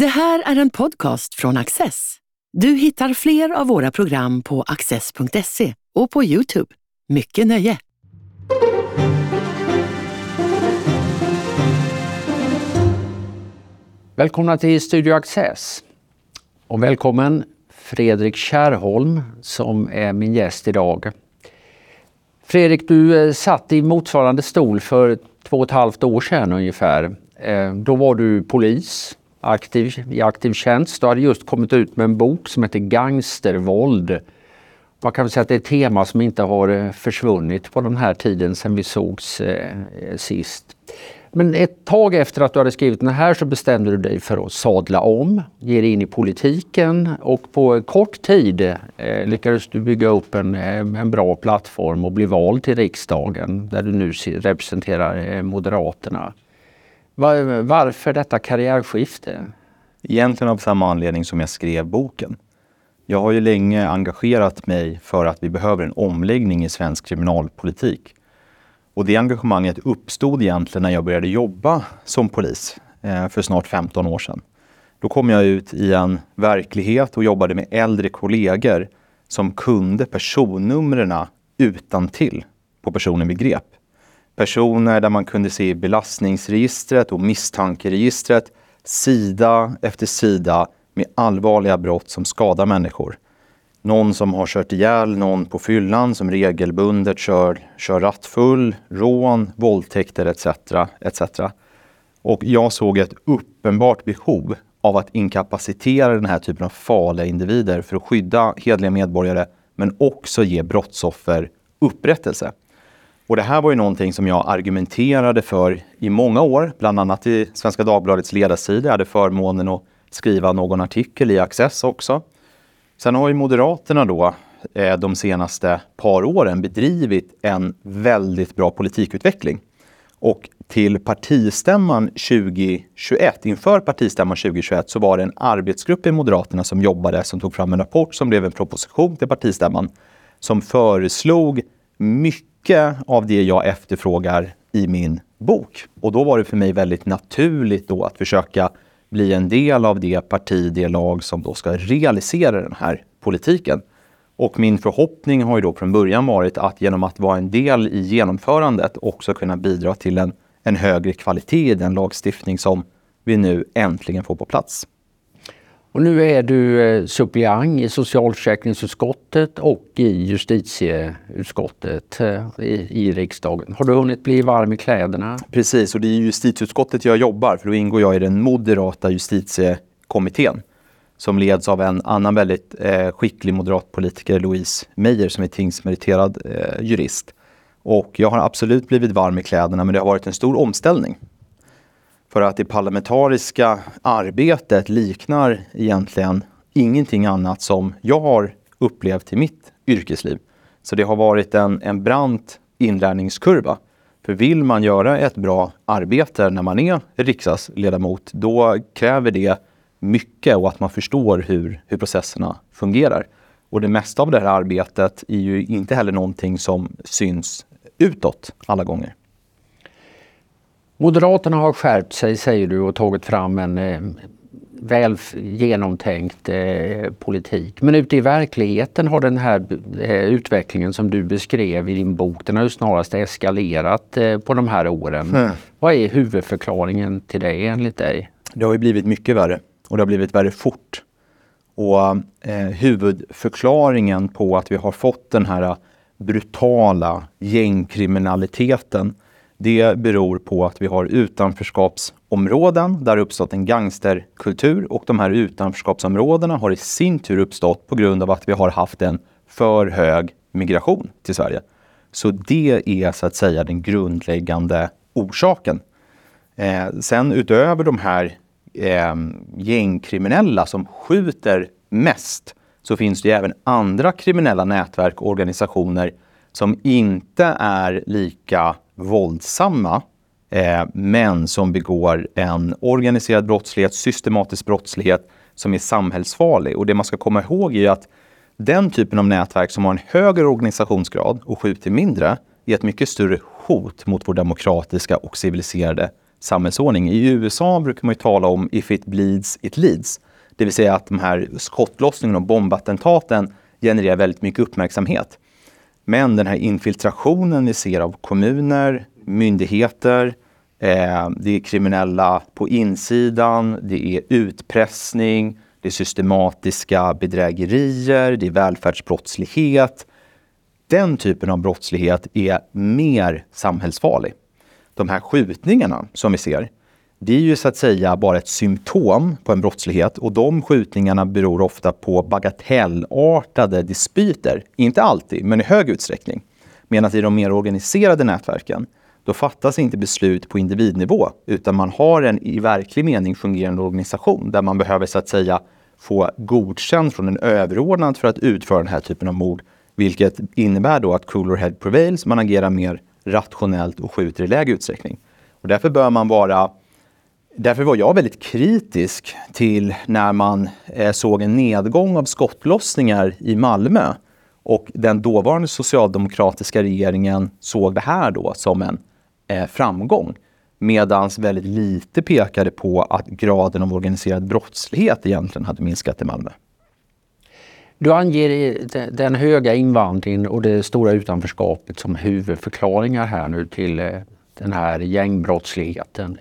Det här är en podcast från Access. Du hittar fler av våra program på access.se och på Youtube. Mycket nöje! Välkomna till Studio Access. Och välkommen Fredrik Kärrholm som är min gäst idag. Fredrik, du eh, satt i motsvarande stol för två och ett halvt år sedan ungefär. Eh, då var du polis aktiv, i aktiv tjänst. Du hade just kommit ut med en bok som heter Gangstervåld. Man kan väl säga att det är ett tema som inte har eh, försvunnit på den här tiden sedan vi sågs eh, sist. Men ett tag efter att du hade skrivit den här så bestämde du dig för att sadla om, ge dig in i politiken och på kort tid eh, lyckades du bygga upp en, eh, en bra plattform och bli vald till riksdagen där du nu representerar eh, Moderaterna. Var, varför detta karriärskifte? Egentligen av samma anledning som jag skrev boken. Jag har ju länge engagerat mig för att vi behöver en omläggning i svensk kriminalpolitik. Och det engagemanget uppstod egentligen när jag började jobba som polis eh, för snart 15 år sedan. Då kom jag ut i en verklighet och jobbade med äldre kollegor som kunde personnumren utan till på personen vi grep. Personer där man kunde se i belastningsregistret och misstankeregistret sida efter sida med allvarliga brott som skadar människor. Någon som har kört ihjäl någon på fyllan som regelbundet kör, kör rattfull, rån, våldtäkter etc. etc. Och jag såg ett uppenbart behov av att inkapacitera den här typen av farliga individer för att skydda hedliga medborgare men också ge brottsoffer upprättelse. Och det här var ju någonting som jag argumenterade för i många år, bland annat i Svenska Dagbladets ledarsida. Jag hade förmånen att skriva någon artikel i Access också. Sen har ju Moderaterna då eh, de senaste par åren bedrivit en väldigt bra politikutveckling. Och till partistämman 2021, inför partistämman 2021, så var det en arbetsgrupp i Moderaterna som jobbade, som tog fram en rapport som blev en proposition till partistämman, som föreslog mycket av det jag efterfrågar i min bok. Och då var det för mig väldigt naturligt då att försöka bli en del av det parti, det lag som då ska realisera den här politiken. Och min förhoppning har ju då från början varit att genom att vara en del i genomförandet också kunna bidra till en, en högre kvalitet i den lagstiftning som vi nu äntligen får på plats. Och nu är du eh, suppleant i socialförsäkringsutskottet och i justitieutskottet eh, i, i, riksdagen. Har du hunnit bli varm i kläderna? Precis, och det är i justitieutskottet jag jobbar för då ingår jag i den moderata justitiekommittén som leds av en annan väldigt eh, skicklig moderatpolitiker, Louise Meijer, som är tingsmeriterad eh, jurist. Och jag har absolut blivit varm i kläderna, men det har varit en stor omställning. För att det parlamentariska arbetet liknar egentligen ingenting annat som jag har upplevt i mitt yrkesliv. Så det har varit en, en brant inlärningskurva. För vill man göra ett bra arbete när man är riksdagsledamot, då kräver det mycket och att man förstår hur, hur processerna fungerar. Och det mesta av det här arbetet är ju inte heller någonting som syns utåt alla gånger. Moderaterna har skärpt sig säger du och tagit fram en eh, väl genomtänkt eh, politik. Men ute i verkligheten har den här eh, utvecklingen som du beskrev i din bok, den har ju snarast eskalerat eh, på de här åren. Mm. Vad är huvudförklaringen till det enligt dig? Det har ju blivit mycket värre och det har blivit värre fort. Och eh, huvudförklaringen på att vi har fått den här brutala gängkriminaliteten det beror på att vi har utanförskapsområden där det uppstått en gangsterkultur och de här utanförskapsområdena har i sin tur uppstått på grund av att vi har haft en för hög migration till Sverige. Så det är så att säga den grundläggande orsaken. Eh, sen utöver de här eh, gängkriminella som skjuter mest så finns det även andra kriminella nätverk och organisationer som inte är lika våldsamma eh, men som begår en organiserad brottslighet, systematisk brottslighet som är samhällsfarlig. Och det man ska komma ihåg är att den typen av nätverk som har en högre organisationsgrad och skjuter mindre är ett mycket större hot mot vår demokratiska och civiliserade samhällsordning. I USA brukar man ju tala om if it bleeds, it leads. Det vill säga att de här skottlossningarna och bombattentaten genererar väldigt mycket uppmärksamhet. Men den här infiltrationen vi ser av kommuner, myndigheter, eh, det är kriminella på insidan, det är utpressning, det är systematiska bedrägerier, det är välfärdsbrottslighet. Den typen av brottslighet är mer samhällsfarlig. De här skjutningarna som vi ser, det är ju så att säga bara ett symptom på en brottslighet och de skjutningarna beror ofta på bagatellartade dispyter. Inte alltid, men i hög utsträckning. Medan i de mer organiserade nätverken, då fattas inte beslut på individnivå, utan man har en i verklig mening fungerande organisation där man behöver så att säga få godkänt från en överordnad för att utföra den här typen av mord. Vilket innebär då att cooler head prevails, man agerar mer rationellt och skjuter i lägre utsträckning. Och därför bör man vara Därför var jag väldigt kritisk till när man eh, såg en nedgång av skottlossningar i Malmö och den dåvarande socialdemokratiska regeringen såg det här då som en eh, framgång. Medan väldigt lite pekade på att graden av organiserad brottslighet egentligen hade minskat i Malmö. Du anger den höga invandringen och det stora utanförskapet som huvudförklaringar här nu till eh, den här gängbrottsligheten.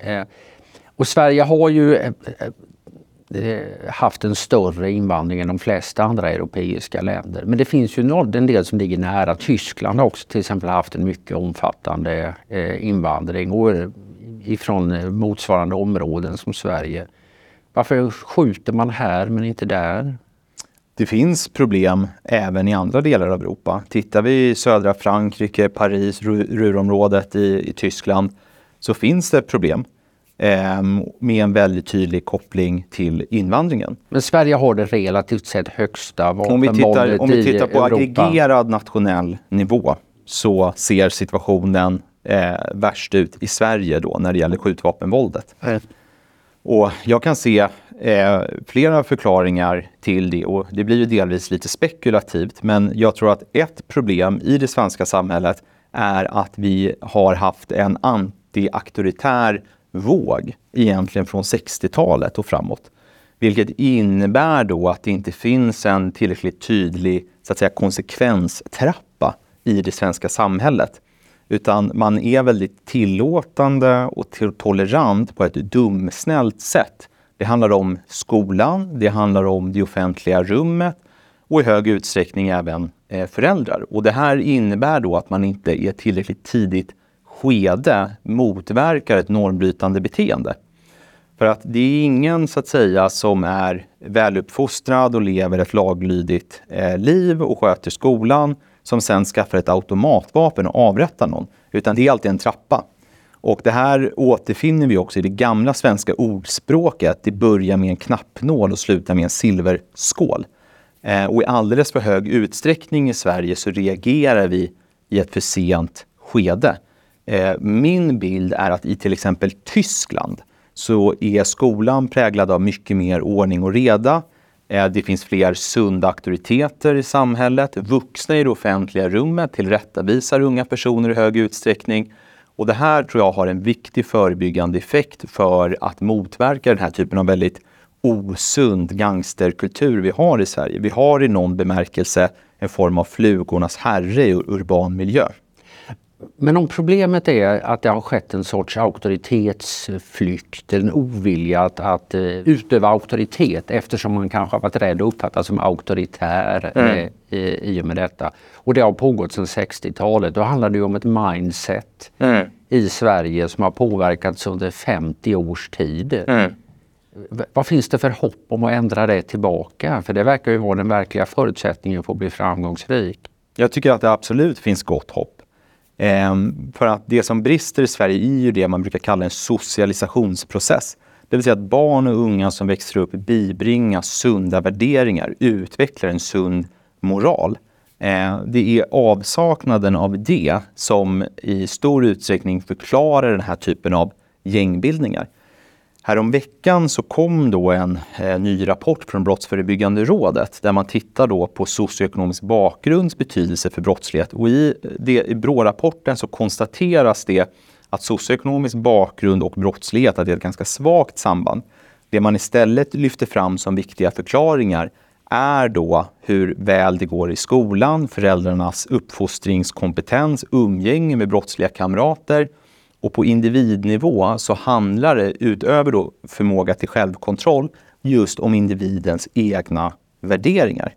Och Sverige har ju eh, eh, eh, haft en större invandring än de flesta andra europeiska länder. Men det finns ju en del som ligger nära. Tyskland har också till exempel haft en mycket omfattande invandring och ifrån motsvarande områden som Sverige. Varför skjuter man här men inte där? Det finns problem även i andra delar av Europa. Tittar vi i södra Frankrike, Paris, Ruhrområdet i, i Tyskland så finns det problem med en väldigt tydlig koppling till invandringen. Men Sverige har det relativt sett högsta vapenvåldet om vi tittar, Om vi tittar på Europa. aggregerad nationell nivå så ser situationen eh, värst ut i Sverige då när det gäller skjutvapenvåldet. Mm. Och jag kan se eh, flera förklaringar till det och det blir ju delvis lite spekulativt men jag tror att ett problem i det svenska samhället är att vi har haft en anti-auktoritär våg egentligen från 60-talet och framåt. Vilket innebär då att det inte finns en tillräckligt tydlig så att säga, konsekvenstrappa i det svenska samhället. Utan man är väldigt tillåtande och tolerant på ett dumsnällt sätt. Det handlar om skolan, det handlar om det offentliga rummet och i hög utsträckning även eh, föräldrar. Och det här innebär då att man inte är tillräckligt tidigt skede motverkar ett normbrytande beteende. För att det är ingen så att säga som är väluppfostrad och lever ett laglydigt eh, liv och sköter skolan som sen skaffar ett automatvapen och avrättar någon. Utan det är alltid en trappa. Och det här återfinner vi också i det gamla svenska ordspråket. Det börjar med en knappnål och slutar med en silverskål. Eh, och i alldeles för hög utsträckning i Sverige så reagerar vi i ett för sent skede. Eh, min bild är att i till exempel Tyskland så är skolan präglad av mycket mer ordning och reda. Eh, det finns fler sunda auktoriteter i samhället. Vuxna i det offentliga rummet tillrättavisar unga personer i hög utsträckning. Och det här tror jag har en viktig förebyggande effekt för att motverka den här typen av väldigt osund gangsterkultur vi har i Sverige. Vi har i någon bemärkelse en form av flugornas herre i urban miljö. Men om problemet är att det har skett en sorts auktoritetsflykt, en ovilja att, att uh, utöva auktoritet eftersom man kanske har varit rädd att uppfattas som auktoritär mm. eh, i, i och med detta. Och det har pågått sedan 60-talet. Då handlar det om ett mindset mm. i Sverige som har påverkats under 50 års tid. Mm. Vad finns det för hopp om att ändra det tillbaka? För det verkar ju vara den verkliga förutsättningen för att bli framgångsrik. Jag tycker att det absolut finns gott hopp. Ehm, för att det som brister i Sverige är ju det man brukar kalla en socialisationsprocess. Det vill säga att barn och unga som växer upp bibringas sunda värderingar, utvecklar en sund moral. Ehm, det är avsaknaden av det som i stor utsträckning förklarar den här typen av gängbildningar. Häromveckan så kom då en eh, ny rapport från Brottsförebyggande rådet där man tittar då på socioekonomisk bakgrunds betydelse för brottslighet. Och i, eh, det, i BRÅ-rapporten så konstateras det att socioekonomisk bakgrund och brottslighet att det är ett ganska svagt samband. Det man istället lyfter fram som viktiga förklaringar är då hur väl det går i skolan, föräldrarnas uppfostringskompetens, umgänge med brottsliga kamrater. Och på individnivå så handlar det, utöver då förmåga till självkontroll, just om individens egna värderingar.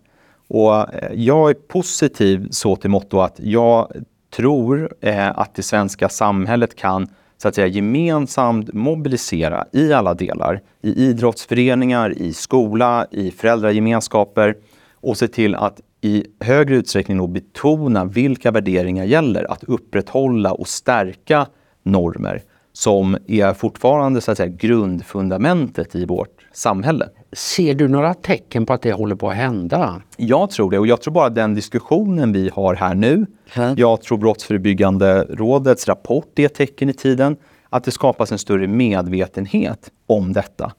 Och eh, jag är positiv så till motto att jag tror eh, att det svenska samhället kan så att säga gemensamt mobilisera i alla delar, i idrottsföreningar, i skola, i föräldragemenskaper. Och se till att i högre utsträckning betona vilka värderingar gäller, att upprätthålla och stärka normer som är fortfarande så att säga, grundfundamentet i vårt samhälle. Ser du några tecken på att det håller på att hända? Jag tror det och jag tror bara den diskussionen vi har här nu. Mm. Jag tror Brottsförebyggande rådets rapport är ett tecken i tiden. Att det skapas en större medvetenhet om detta.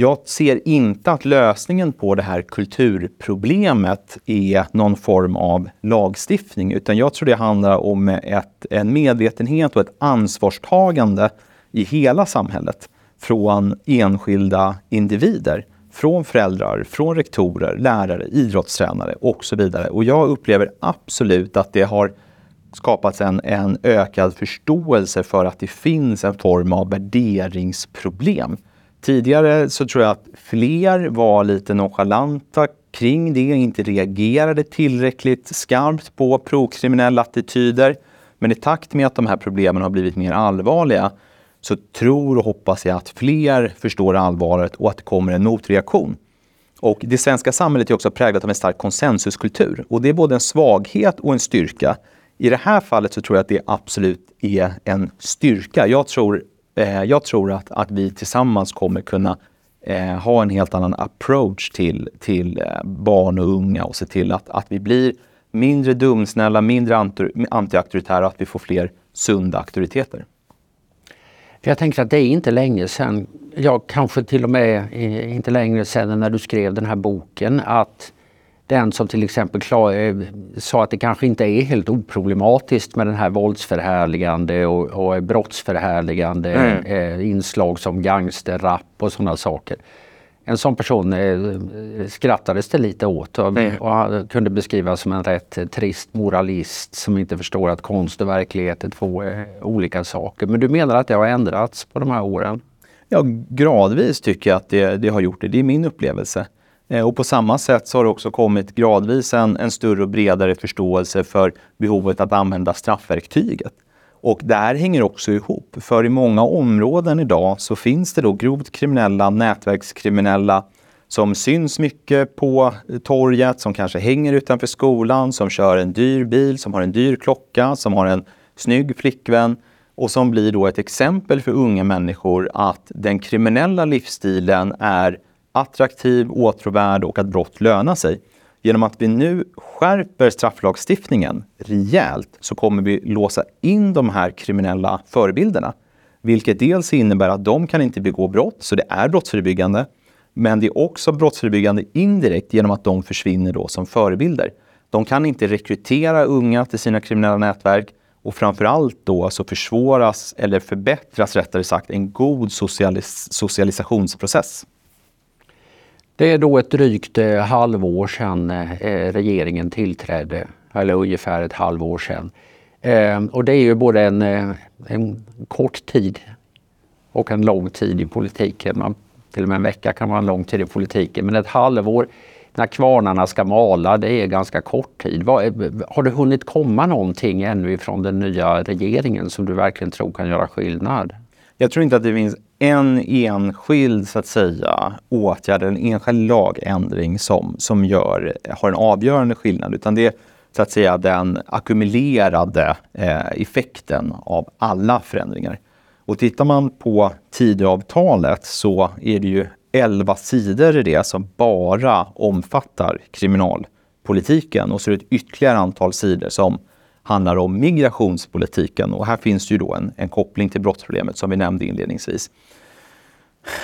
Jag ser inte att lösningen på det här kulturproblemet är någon form av lagstiftning, utan jag tror det handlar om ett, en medvetenhet och ett ansvarstagande i hela samhället från enskilda individer, från föräldrar, från rektorer, lärare, idrottstränare och så vidare. Och jag upplever absolut att det har skapats en, en ökad förståelse för att det finns en form av värderingsproblem Tidigare så tror jag att fler var lite nonchalanta kring det, inte reagerade tillräckligt skarpt på prokriminella attityder. Men i takt med att de här problemen har blivit mer allvarliga så tror och hoppas jag att fler förstår allvaret och att det kommer en motreaktion. Och det svenska samhället är också präglat av en stark konsensuskultur och det är både en svaghet och en styrka. I det här fallet så tror jag att det absolut är en styrka. Jag tror eh, jag tror att, att vi tillsammans kommer kunna eh, ha en helt annan approach till, till eh, barn och unga och se till att, att vi blir mindre dumsnälla, mindre antiauktoritära och att vi får fler sunda auktoriteter. Jag tänker att det är inte länge sedan, ja kanske till och med eh, inte längre sedan när du skrev den här boken, att den som till exempel klar, eh, sa att det kanske inte är helt oproblematiskt med den här våldsförhärligande och, och brottsförhärligande mm. inslag som gangsterrap och sådana saker. En sån person eh, skrattades det lite åt och, mm. och kunde beskrivas som en rätt trist moralist som inte förstår att konst och verklighet är två olika saker. Men du menar att det har ändrats på de här åren? Ja, gradvis tycker jag att det, det har gjort det. Det är min upplevelse. Eh, och på samma sätt så har det också kommit gradvis en, en större och bredare förståelse för behovet att använda straffverktyget. Och det här hänger också ihop, för i många områden idag så finns det då grovt kriminella, nätverkskriminella som syns mycket på eh, torget, som kanske hänger utanför skolan, som kör en dyr bil, som har en dyr klocka, som har en snygg flickvän och som blir då ett exempel för unga människor att den kriminella livsstilen är attraktiv, åtråvärd och att brott lönar sig. Genom att vi nu skärper strafflagstiftningen rejält så kommer vi låsa in de här kriminella förebilderna. Vilket dels innebär att de kan inte begå brott, så det är brottsförebyggande. Men det är också brottsförebyggande indirekt genom att de försvinner då som förebilder. De kan inte rekrytera unga till sina kriminella nätverk och framförallt då så försvåras eller förbättras rättare sagt en god socialis socialisationsprocess. Det är då ett drygt eh, halvår sedan eh, eh, regeringen tillträdde, eller ungefär ett halvår sedan. Eh, och det är ju både en, eh, en kort tid och en lång tid i politiken. Man, till och med en vecka kan vara en lång tid i politiken, men ett halvår när kvarnarna ska mala, det är ganska kort tid. Har det hunnit komma någonting ännu ifrån den nya regeringen som du verkligen tror kan göra skillnad? Jag tror inte att det finns en enskild så att säga, åtgärd, en enskild lagändring som, som gör, har en avgörande skillnad. Utan det är så att säga den ackumulerade eh, effekten av alla förändringar. Och tittar man på Tidöavtalet så är det ju 11 sidor i det som bara omfattar kriminalpolitiken och så är det ett ytterligare antal sidor som handlar om migrationspolitiken och här finns ju då en, en koppling till brottsproblemet som vi nämnde inledningsvis.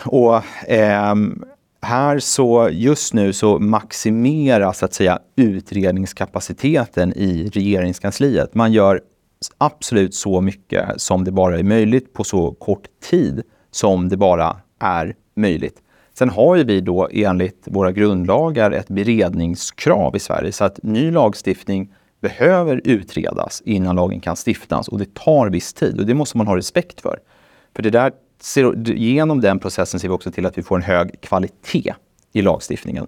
Och eh, här så just nu så maximeras så att säga utredningskapaciteten i regeringskansliet. Man gör absolut så mycket som det bara är möjligt på så kort tid som det bara är möjligt. Sen har ju vi då enligt våra grundlagar ett beredningskrav i Sverige så att ny lagstiftning behöver utredas innan lagen kan stiftas och det tar viss tid och det måste man ha respekt för. För det där, genom den processen ser vi också till att vi får en hög kvalitet i lagstiftningen.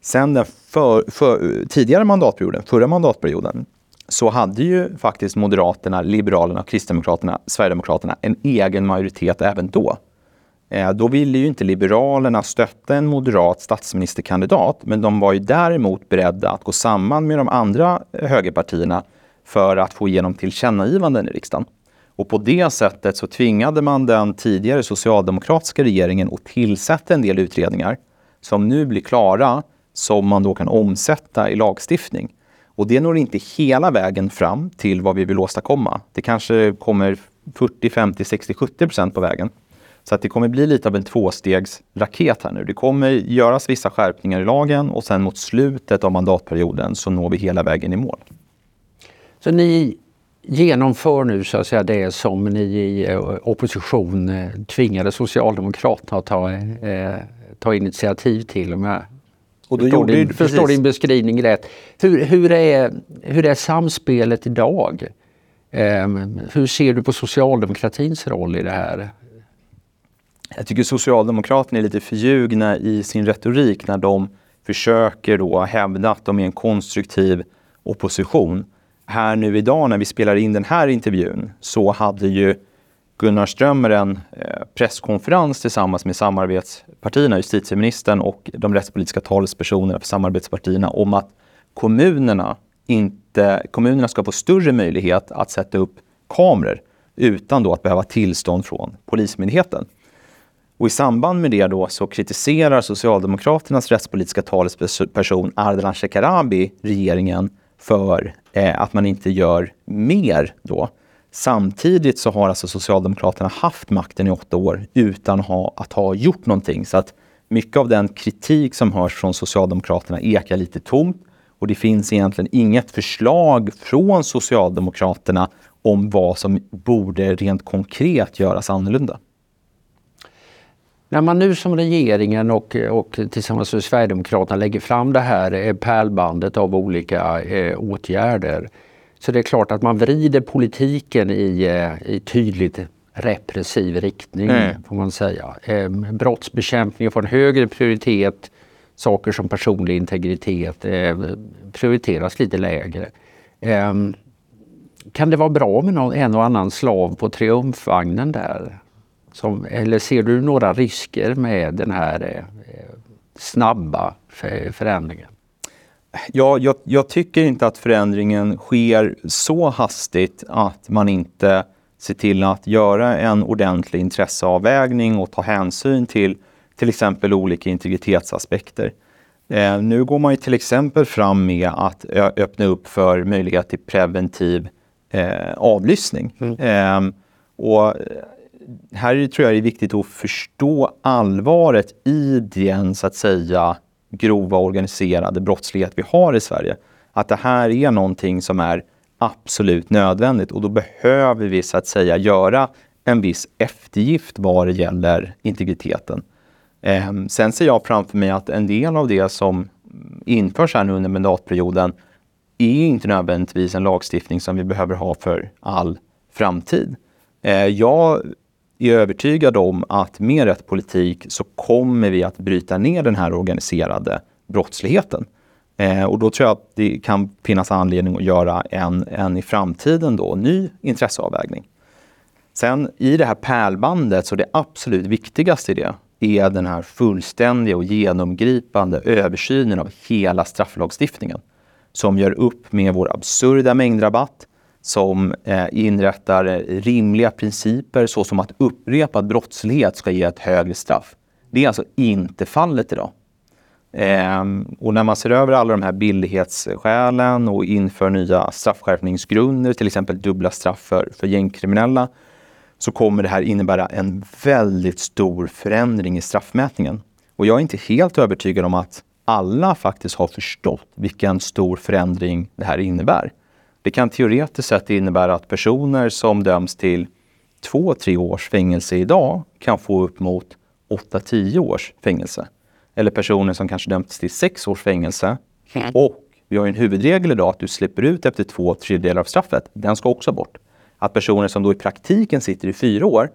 Sen den för, för, tidigare mandatperioden, förra mandatperioden, så hade ju faktiskt Moderaterna, Liberalerna, Kristdemokraterna, Sverigedemokraterna en egen majoritet även då. Eh, då ville ju inte Liberalerna stötta en moderat statsministerkandidat, men de var ju däremot beredda att gå samman med de andra högerpartierna för att få igenom tillkännagivanden i riksdagen. Och på det sättet så tvingade man den tidigare socialdemokratiska regeringen att tillsätta en del utredningar som nu blir klara, som man då kan omsätta i lagstiftning. Och det når inte hela vägen fram till vad vi vill åstadkomma. Det kanske kommer 40, 50, 60, 70 procent på vägen. Så att det kommer bli lite av en tvåstegsraket här nu. Det kommer göras vissa skärpningar i lagen och sen mot slutet av mandatperioden så når vi hela vägen i mål. Så ni genomför nu så att säga det som ni i eh, opposition eh, tvingade Socialdemokraterna att ta, eh, ta initiativ till om jag och förstår, din, förstår din beskrivning rätt. Hur, hur, är, hur är samspelet idag? Um, hur ser du på socialdemokratins roll i det här? Jag tycker Socialdemokraterna är lite förljugna i sin retorik när de försöker då hävda att de är en konstruktiv opposition. Här nu idag när vi spelar in den här intervjun så hade ju Gunnar Strömmer en eh, presskonferens tillsammans med samarbetspartierna, justitieministern och de rättspolitiska talespersonerna för samarbetspartierna om att kommunerna, inte, kommunerna ska få större möjlighet att sätta upp kameror utan då att behöva tillstånd från Polismyndigheten. Och i samband med det då så kritiserar Socialdemokraternas rättspolitiska talesperson Ardalan Shekarabi regeringen för eh, att man inte gör mer då. Samtidigt så har alltså Socialdemokraterna haft makten i åtta år utan ha, att ha gjort någonting. Så att mycket av den kritik som hörs från Socialdemokraterna ekar lite tomt och det finns egentligen inget förslag från Socialdemokraterna om vad som borde rent konkret göras annorlunda. När man nu som regeringen och, och tillsammans med Sverigedemokraterna lägger fram det här eh, pärlbandet av olika eh, åtgärder så det är klart att man vrider politiken i, eh, i tydligt repressiv riktning mm. får man säga. Eh, brottsbekämpning får en högre prioritet. Saker som personlig integritet eh, prioriteras lite lägre. Eh, kan det vara bra med någon, en och annan slav på triumfvagnen där? Som, eller ser du några risker med den här eh, snabba förändringen? Ja, jag, jag, tycker inte att förändringen sker så hastigt att man inte ser till att göra en ordentlig intresseavvägning och ta hänsyn till till exempel olika integritetsaspekter. Eh, nu går man ju till exempel fram med att öppna upp för möjlighet till preventiv eh, avlyssning. Mm. Eh, och här tror jag det är viktigt att förstå allvaret i den så att säga grova organiserade brottslighet vi har i Sverige. Att det här är någonting som är absolut nödvändigt och då behöver vi så att säga göra en viss eftergift vad det gäller integriteten. Eh, sen ser jag framför mig att en del av det som införs här nu under mandatperioden är inte nödvändigtvis en lagstiftning som vi behöver ha för all framtid. Eh, jag är övertygad om att med rätt politik så kommer vi att bryta ner den här organiserade brottsligheten. Eh, och då tror jag att det kan finnas anledning att göra en, en i framtiden då, ny intresseavvägning. Sen i det här pärlbandet, så det absolut viktigaste i det är den här fullständiga och genomgripande översynen av hela strafflagstiftningen som gör upp med vår absurda mängdrabatt, som eh, inrättar rimliga principer såsom att upprepad brottslighet ska ge ett högre straff. Det är alltså inte fallet idag. Eh, och när man ser över alla de här billighetsskälen och inför nya straffskärpningsgrunder, till exempel dubbla straff för, för gängkriminella, så kommer det här innebära en väldigt stor förändring i straffmätningen. Och jag är inte helt övertygad om att alla faktiskt har förstått vilken stor förändring det här innebär. Det kan teoretiskt sett innebära att personer som döms till två, tre års fängelse idag kan få upp mot 8-10 års fängelse. Eller personer som kanske dömts till sex års fängelse. Mm. Och vi har en huvudregel idag att du slipper ut efter två tredjedelar av straffet. Den ska också bort. Att personer som då i praktiken sitter i fyra år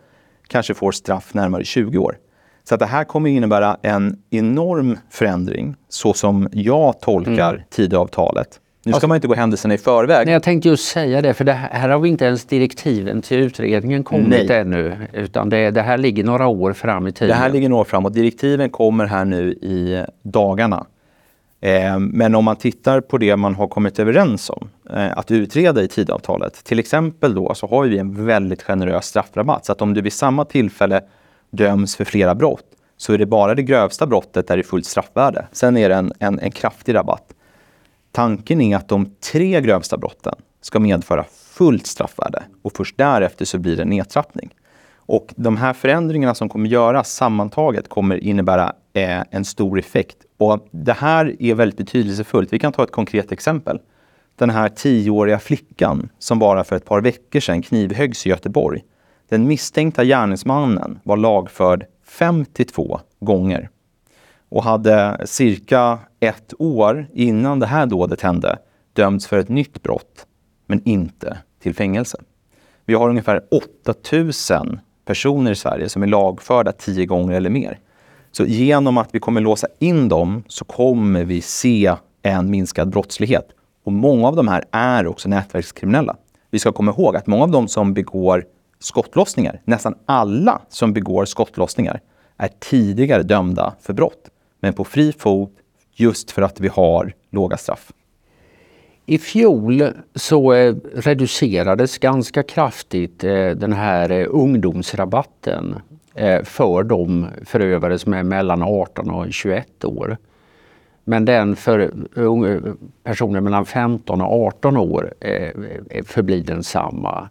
kanske får straff närmare 20 år. Så att det här kommer innebära en enorm förändring så som jag tolkar mm. Tidöavtalet. Nu ska alltså, man inte gå händelserna i förväg. Nej, jag tänkte just säga det, för det här, här har vi inte ens direktiven till utredningen kommit nej. ännu. Utan det, det, här ligger några år fram i tiden. Det här ligger några år fram och direktiven kommer här nu i dagarna. Eh, men om man tittar på det man har kommit överens om eh, att utreda i tidavtalet. Till exempel då så har vi en väldigt generös straffrabatt. Så att om du vid samma tillfälle döms för flera brott så är det bara det grövsta brottet där det är fullt straffvärde. Sen är det en, en, en kraftig rabatt. Tanken är att de tre grövsta brotten ska medföra fullt straffvärde och först därefter så blir det en nedtrappning. Och de här förändringarna som kommer göras sammantaget kommer innebära eh, en stor effekt. Och det här är väldigt betydelsefullt. Vi kan ta ett konkret exempel. Den här tioåriga flickan som bara för ett par veckor sedan knivhöggs i Göteborg. Den misstänkta gärningsmannen var lagförd 52 gånger och hade cirka ett år innan det här dådet hände dömts för ett nytt brott, men inte till fängelse. Vi har ungefär 8000 personer i Sverige som är lagförda tio gånger eller mer. Så genom att vi kommer låsa in dem så kommer vi se en minskad brottslighet. Och många av de här är också nätverkskriminella. Vi ska komma ihåg att många av de som begår skottlossningar, nästan alla som begår skottlossningar, är tidigare dömda för brott. Men på fri fot just för att vi har låga straff. I fjol så eh, reducerades ganska kraftigt eh, den här eh, ungdomsrabatten eh, för de förövare som är mellan 18 och 21 år. Men den för eh, personer mellan 15 och 18 år eh, förblir densamma.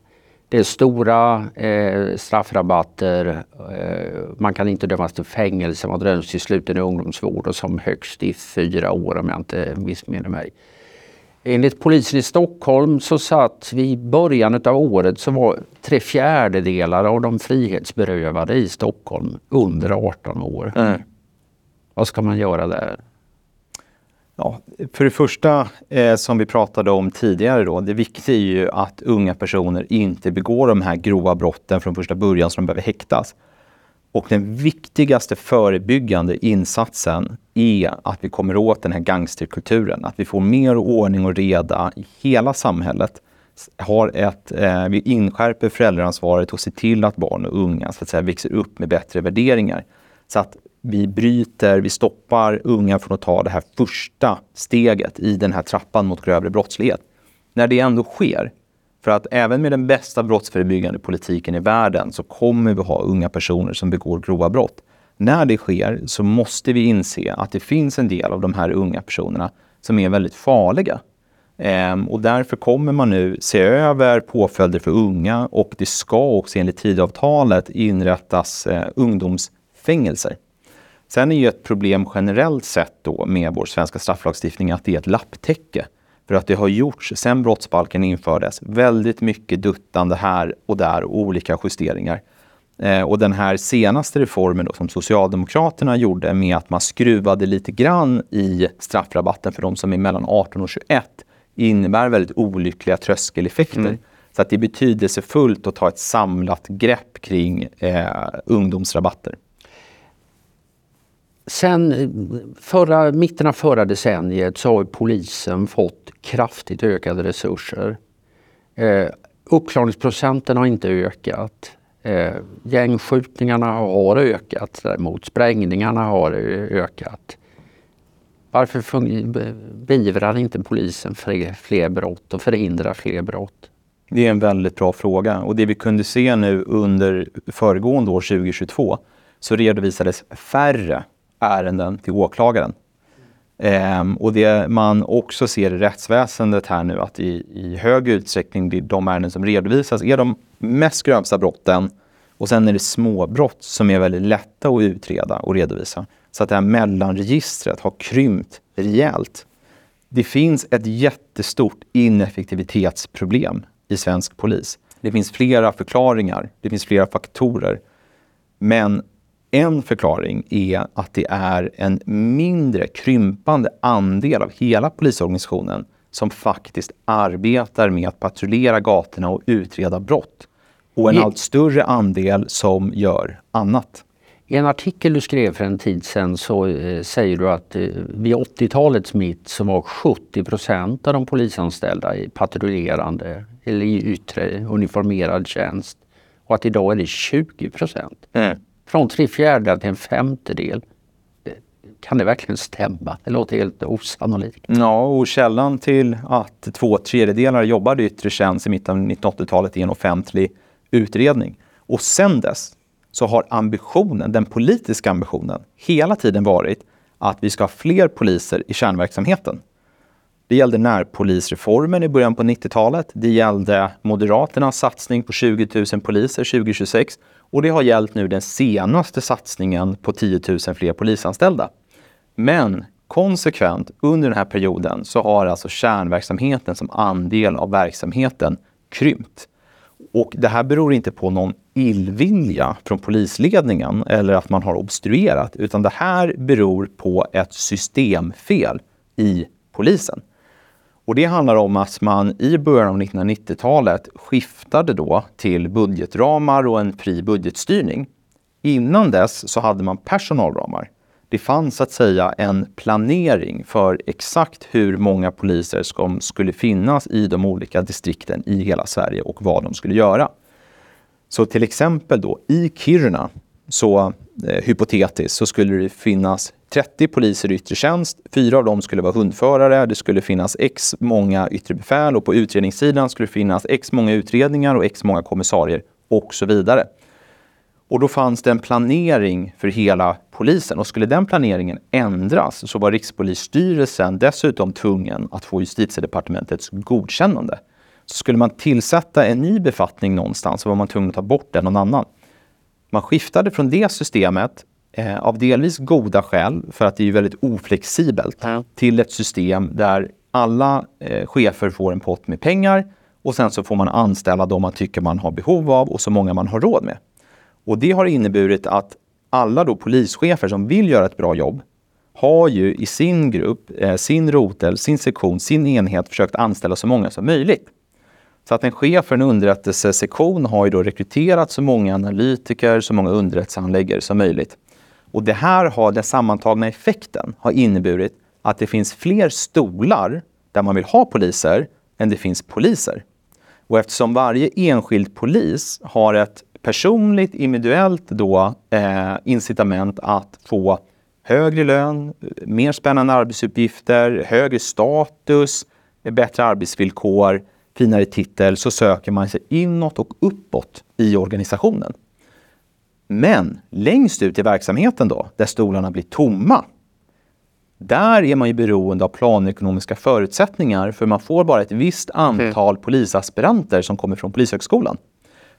Det är stora eh, straffrabatter. Eh, man kan inte dömas till fängelse. Man döms till sluten ungdomsvård och som högst i fyra år om jag inte missminner mig. Enligt polisen i Stockholm så satt vid början av året så var tre fjärdedelar av de frihetsberövade i Stockholm under 18 år. Mm. Vad ska man göra där? Ja, för det första, eh, som vi pratade om tidigare, då, det viktiga är ju att unga personer inte begår de här grova brotten från första början så de behöver häktas. Och den viktigaste förebyggande insatsen är att vi kommer åt den här gangsterkulturen. Att vi får mer ordning och reda i hela samhället. Har ett, eh, vi inskärper föräldraansvaret och ser till att barn och unga så att säga, växer upp med bättre värderingar. Så att vi bryter, vi stoppar unga från att ta det här första steget i den här trappan mot grövre brottslighet. När det ändå sker, för att även med den bästa brottsförebyggande politiken i världen så kommer vi ha unga personer som begår grova brott. När det sker så måste vi inse att det finns en del av de här unga personerna som är väldigt farliga. Ehm, och därför kommer man nu se över påföljder för unga och det ska också enligt tidavtalet inrättas eh, ungdomsfängelser. Sen är ju ett problem generellt sett då med vår svenska strafflagstiftning att det är ett lapptäcke. För att det har gjorts, sen brottsbalken infördes, väldigt mycket duttande här och där och olika justeringar. Eh, och den här senaste reformen då, som Socialdemokraterna gjorde med att man skruvade lite grann i straffrabatten för de som är mellan 18 och 21 innebär väldigt olyckliga tröskeleffekter. Mm. Så att det är betydelsefullt att ta ett samlat grepp kring eh, ungdomsrabatter. Sen eh, förra, mitten av förra decenniet så har polisen fått kraftigt ökade resurser. Eh, uppklaringsprocenten har inte ökat. Eh, gängskjutningarna har ökat däremot. Sprängningarna har eh, ökat. Varför beivrar inte polisen fler, fler brott och förhindrar fler brott? Det är en väldigt bra fråga och det vi kunde se nu under föregående år 2022 så redovisades färre ärenden till åklagaren. Ehm, och det man också ser i rättsväsendet här nu att i, i hög utsträckning de ärenden som redovisas är de mest grövsta brotten och sen är det småbrott som är väldigt lätta att utreda och redovisa. Så att det här mellanregistret har krympt rejält. det finns ett jättestort ineffektivitetsproblem i svensk polis. Det finns flera förklaringar, det finns flera faktorer. Men en förklaring är att det är en mindre krympande andel av hela polisorganisationen som faktiskt arbetar med att patrullera gatorna och utreda brott. Och en allt större andel som gör annat. I en artikel du skrev för en tid sedan så eh, säger du att eh, vid 80-talets mitt så var 70 procent av de polisanställda i patrullerande eller i yttre uniformerad tjänst och att idag är det 20 procent. Mm. Från tre fjärdedelar till en femtedel. Kan det verkligen stämma? Det låter helt osannolikt. Ja, och källan till att två tredjedelar jobbade i yttre tjänst i mitten av 1980-talet är en offentlig utredning. Och sen dess så har ambitionen, den politiska ambitionen, hela tiden varit att vi ska ha fler poliser i kärnverksamheten. Det gällde närpolisreformen i början på 90-talet. Det gällde Moderaternas satsning på 20 000 poliser 2026 och det har gällt nu den senaste satsningen på 10 000 fler polisanställda. Men konsekvent under den här perioden så har alltså kärnverksamheten som andel av verksamheten krympt. Och det här beror inte på någon illvilja från polisledningen eller att man har obstruerat, utan det här beror på ett systemfel i polisen. Och det handlar om att man i början av 1990-talet skiftade då till budgetramar och en fri budgetstyrning. Innan dess så hade man personalramar. Det fanns så att säga en planering för exakt hur många poliser som skulle finnas i de olika distrikten i hela Sverige och vad de skulle göra. Så till exempel då i Kiruna, så eh, hypotetiskt, så skulle det finnas 30 poliser i yttre tjänst. Fyra av dem skulle vara hundförare. Det skulle finnas x många yttre befäl och på utredningssidan skulle det finnas x många utredningar och x många kommissarier och så vidare. Och då fanns det en planering för hela polisen och skulle den planeringen ändras så var Rikspolisstyrelsen dessutom tvungen att få justitiedepartementets godkännande. Så skulle man tillsätta en ny befattning någonstans så var man tvungen att ta bort den någon annan. Man skiftade från det systemet eh, av delvis goda skäl, för att det är väldigt oflexibelt, mm. till ett system där alla eh, chefer får en pott med pengar och sen så får man anställa de man tycker man har behov av och så många man har råd med. Och det har inneburit att alla då polischefer som vill göra ett bra jobb har ju i sin grupp, eh, sin rotel, sin sektion, sin enhet försökt anställa så många som möjligt. Så att en chef för en underrättelsesektion har ju då rekryterat så många analytiker, så många underrättelsehandläggare som möjligt. Och det här har, den sammantagna effekten har inneburit att det finns fler stolar där man vill ha poliser än det finns poliser. Och eftersom varje enskild polis har ett personligt, individuellt då, eh, incitament att få högre lön, mer spännande arbetsuppgifter, högre status, bättre arbetsvillkor, finare titel, så söker man sig inåt och uppåt i organisationen. Men längst ut i verksamheten då, där stolarna blir tomma, där är man ju beroende av planekonomiska förutsättningar för man får bara ett visst antal mm. polisaspiranter som kommer från Polishögskolan.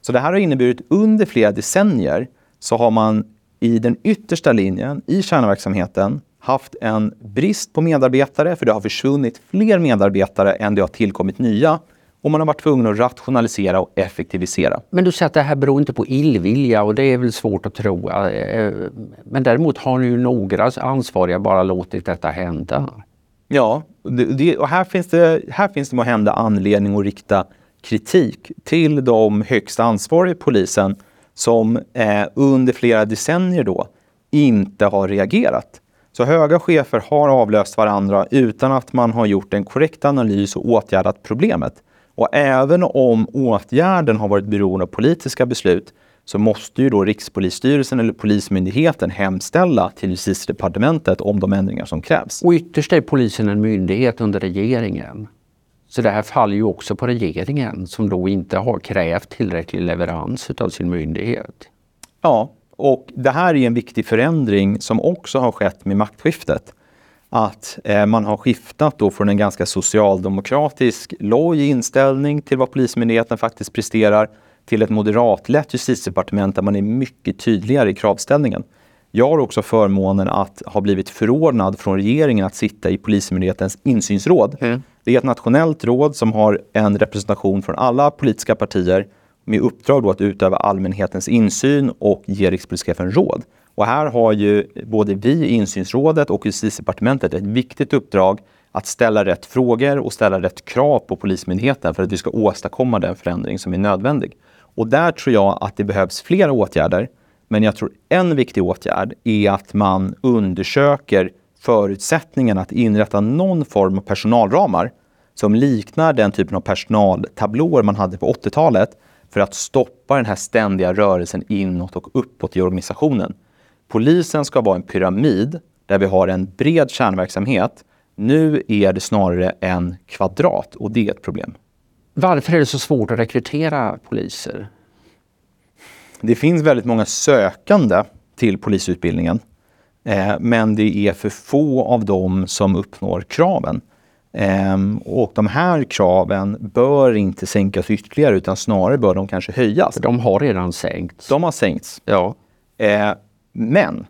Så det här har inneburit under flera decennier så har man i den yttersta linjen i kärnverksamheten haft en brist på medarbetare för det har försvunnit fler medarbetare än det har tillkommit nya och man har varit tvungen att rationalisera och effektivisera. Men du säger att det här beror inte på illvilja och det är väl svårt att tro. Eh, men däremot har nu några ansvariga bara låtit detta hända. Ja, det, och här finns det, här finns det hända anledning att rikta kritik till de högst ansvariga i polisen som eh, under flera decennier då inte har reagerat. Så höga chefer har avlöst varandra utan att man har gjort en korrekt analys och åtgärdat problemet. Och även om åtgärden har varit beroende av politiska beslut så måste ju då Rikspolisstyrelsen eller Polismyndigheten hemställa till Justitiedepartementet om de ändringar som krävs. Och ytterst är polisen en myndighet under regeringen. Så det här faller ju också på regeringen som då inte har krävt tillräcklig leverans av sin myndighet. Ja, och det här är en viktig förändring som också har skett med maktskiftet att eh, man har skiftat då från en ganska socialdemokratisk loj inställning till vad Polismyndigheten faktiskt presterar till ett moderatlett justitiedepartement där man är mycket tydligare i kravställningen. Jag har också förmånen att ha blivit förordnad från regeringen att sitta i Polismyndighetens insynsråd. Mm. Det är ett nationellt råd som har en representation från alla politiska partier med uppdrag att utöva allmänhetens insyn och ge rikspolischefen råd. Och här har ju både vi i insynsrådet och justitiedepartementet ett viktigt uppdrag att ställa rätt frågor och ställa rätt krav på Polismyndigheten för att vi ska åstadkomma den förändring som är nödvändig. Och där tror jag att det behövs flera åtgärder. Men jag tror en viktig åtgärd är att man undersöker förutsättningarna att inrätta någon form av personalramar som liknar den typen av personaltablåer man hade på 80-talet för att stoppa den här ständiga rörelsen inåt och uppåt i organisationen. Polisen ska vara en pyramid där vi har en bred kärnverksamhet. Nu är det snarare en kvadrat och det är ett problem. Varför är det så svårt att rekrytera poliser? Det finns väldigt många sökande till polisutbildningen. Eh, men det är för få av dem som uppnår kraven. Eh, och de här kraven bör inte sänkas ytterligare utan snarare bör de kanske höjas. De har redan sänkts. De har sänkts. Ja. Eh, men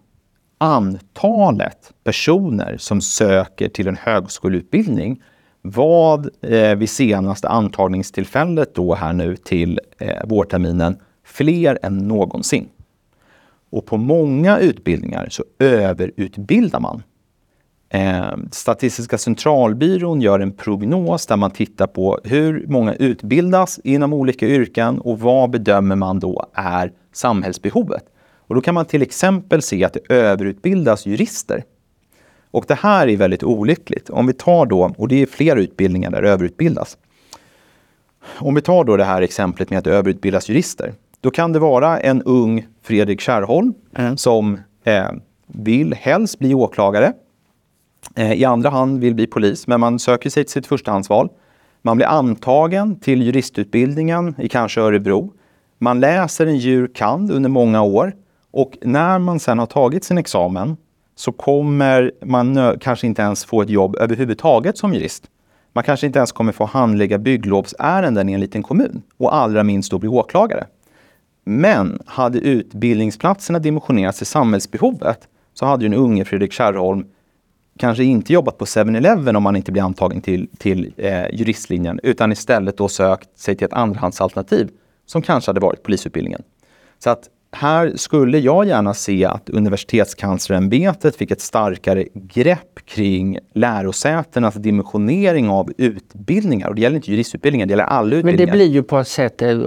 antalet personer som söker till en högskoleutbildning var eh, vid senaste antagningstillfället då här nu till eh, vårterminen fler än någonsin. Och på många utbildningar så överutbildar man. Eh, Statistiska centralbyrån gör en prognos där man tittar på hur många utbildas inom olika yrken och vad bedömer man då är samhällsbehovet. Och då kan man till exempel se att det överutbildas jurister. Och det här är väldigt olyckligt. Om vi tar då, och det är flera utbildningar där det överutbildas. Om vi tar då det här exemplet med att det överutbildas jurister. Då kan det vara en ung Fredrik Kärrholm mm. som eh, vill helst bli åklagare. Eh, I andra hand vill bli polis, men man söker sig till sitt förstahandsval. Man blir antagen till juristutbildningen i kanske Örebro. Man läser en jur. kand under många år och när man sen har tagit sin examen så kommer man kanske inte ens få ett jobb överhuvudtaget som jurist. Man kanske inte ens kommer få handlägga bygglovsärenden i en liten kommun och allra minst då bli åklagare. Men hade utbildningsplatserna dimensionerats till samhällsbehovet så hade den unge Fredrik Kärrholm kanske inte jobbat på 7-Eleven om man inte blir antagen till, till eh, juristlinjen utan istället då sökt sig till ett andrahandsalternativ som kanske hade varit polisutbildningen. Så att här skulle jag gärna se att universitetskanslerämbetet fick ett starkare grepp kring lärosätenas dimensionering av utbildningar. Och det gäller inte juristutbildningar, det gäller alla utbildningar. Men det blir ju på ett sätt, eh,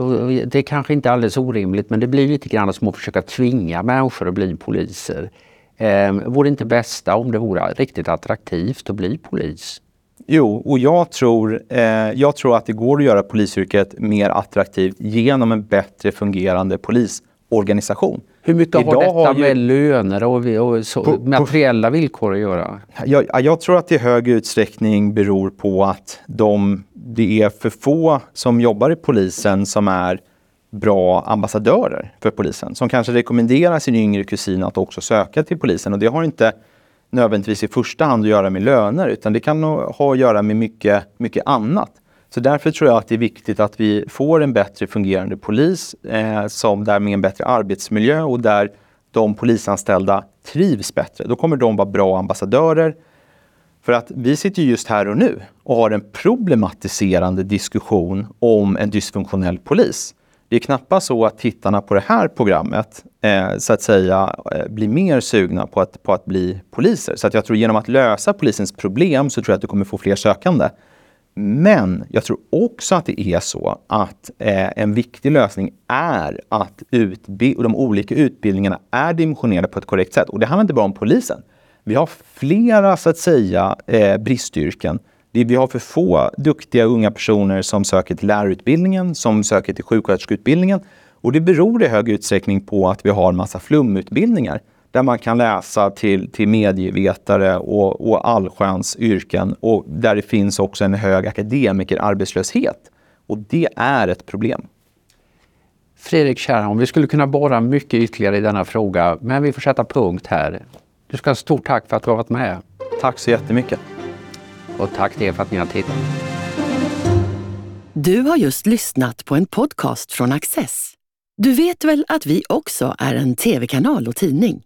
det är kanske inte alldeles orimligt, men det blir lite grann som att försöka tvinga människor att bli poliser. Eh, vore det inte bästa om det vore riktigt attraktivt att bli polis? Jo, och jag tror, eh, jag tror att det går att göra polisyrket mer attraktivt genom en bättre fungerande polis organisation. Hur mycket Idag har detta har ju, med löner och, och så, på, materiella villkor att göra? Jag, jag, tror att det i hög utsträckning beror på att de, det är för få som jobbar i polisen som är bra ambassadörer för polisen. Som kanske rekommenderar sin yngre kusin att också söka till polisen. Och det har inte nödvändigtvis i första hand att göra med löner utan det kan ha att göra med mycket, mycket annat. Så därför tror jag att det är viktigt att vi får en bättre fungerande polis eh, som där med en bättre arbetsmiljö och där de polisanställda trivs bättre. Då kommer de vara bra ambassadörer. För att vi sitter just här och nu och har en problematiserande diskussion om en dysfunktionell polis. Det är knappast så att tittarna på det här programmet eh, så att säga eh, blir mer sugna på att, på att bli poliser. Så att jag tror genom att lösa polisens problem så tror jag att du kommer få fler sökande. Men jag tror också att det är så att eh, en viktig lösning är att de olika utbildningarna är dimensionerade på ett korrekt sätt. Och det handlar inte bara om polisen. Vi har flera, så att säga, eh, bristyrken. Vi har för få duktiga unga personer som söker till lärarutbildningen, som söker till sjuksköterskeutbildningen. Och det beror i hög utsträckning på att vi har en massa flumutbildningar där man kan läsa till, till medievetare och, och allsköns yrken och där det finns också en hög akademikerarbetslöshet. Och det är ett problem. Fredrik Kärrholm, vi skulle kunna borra mycket ytterligare i denna fråga, men vi får sätta punkt här. Du ska ha stort tack för att du har varit med. Tack så jättemycket. Och tack till er för att ni har tittat. Du har just lyssnat på en podcast från Access. Du vet väl att vi också är en tv-kanal och tidning?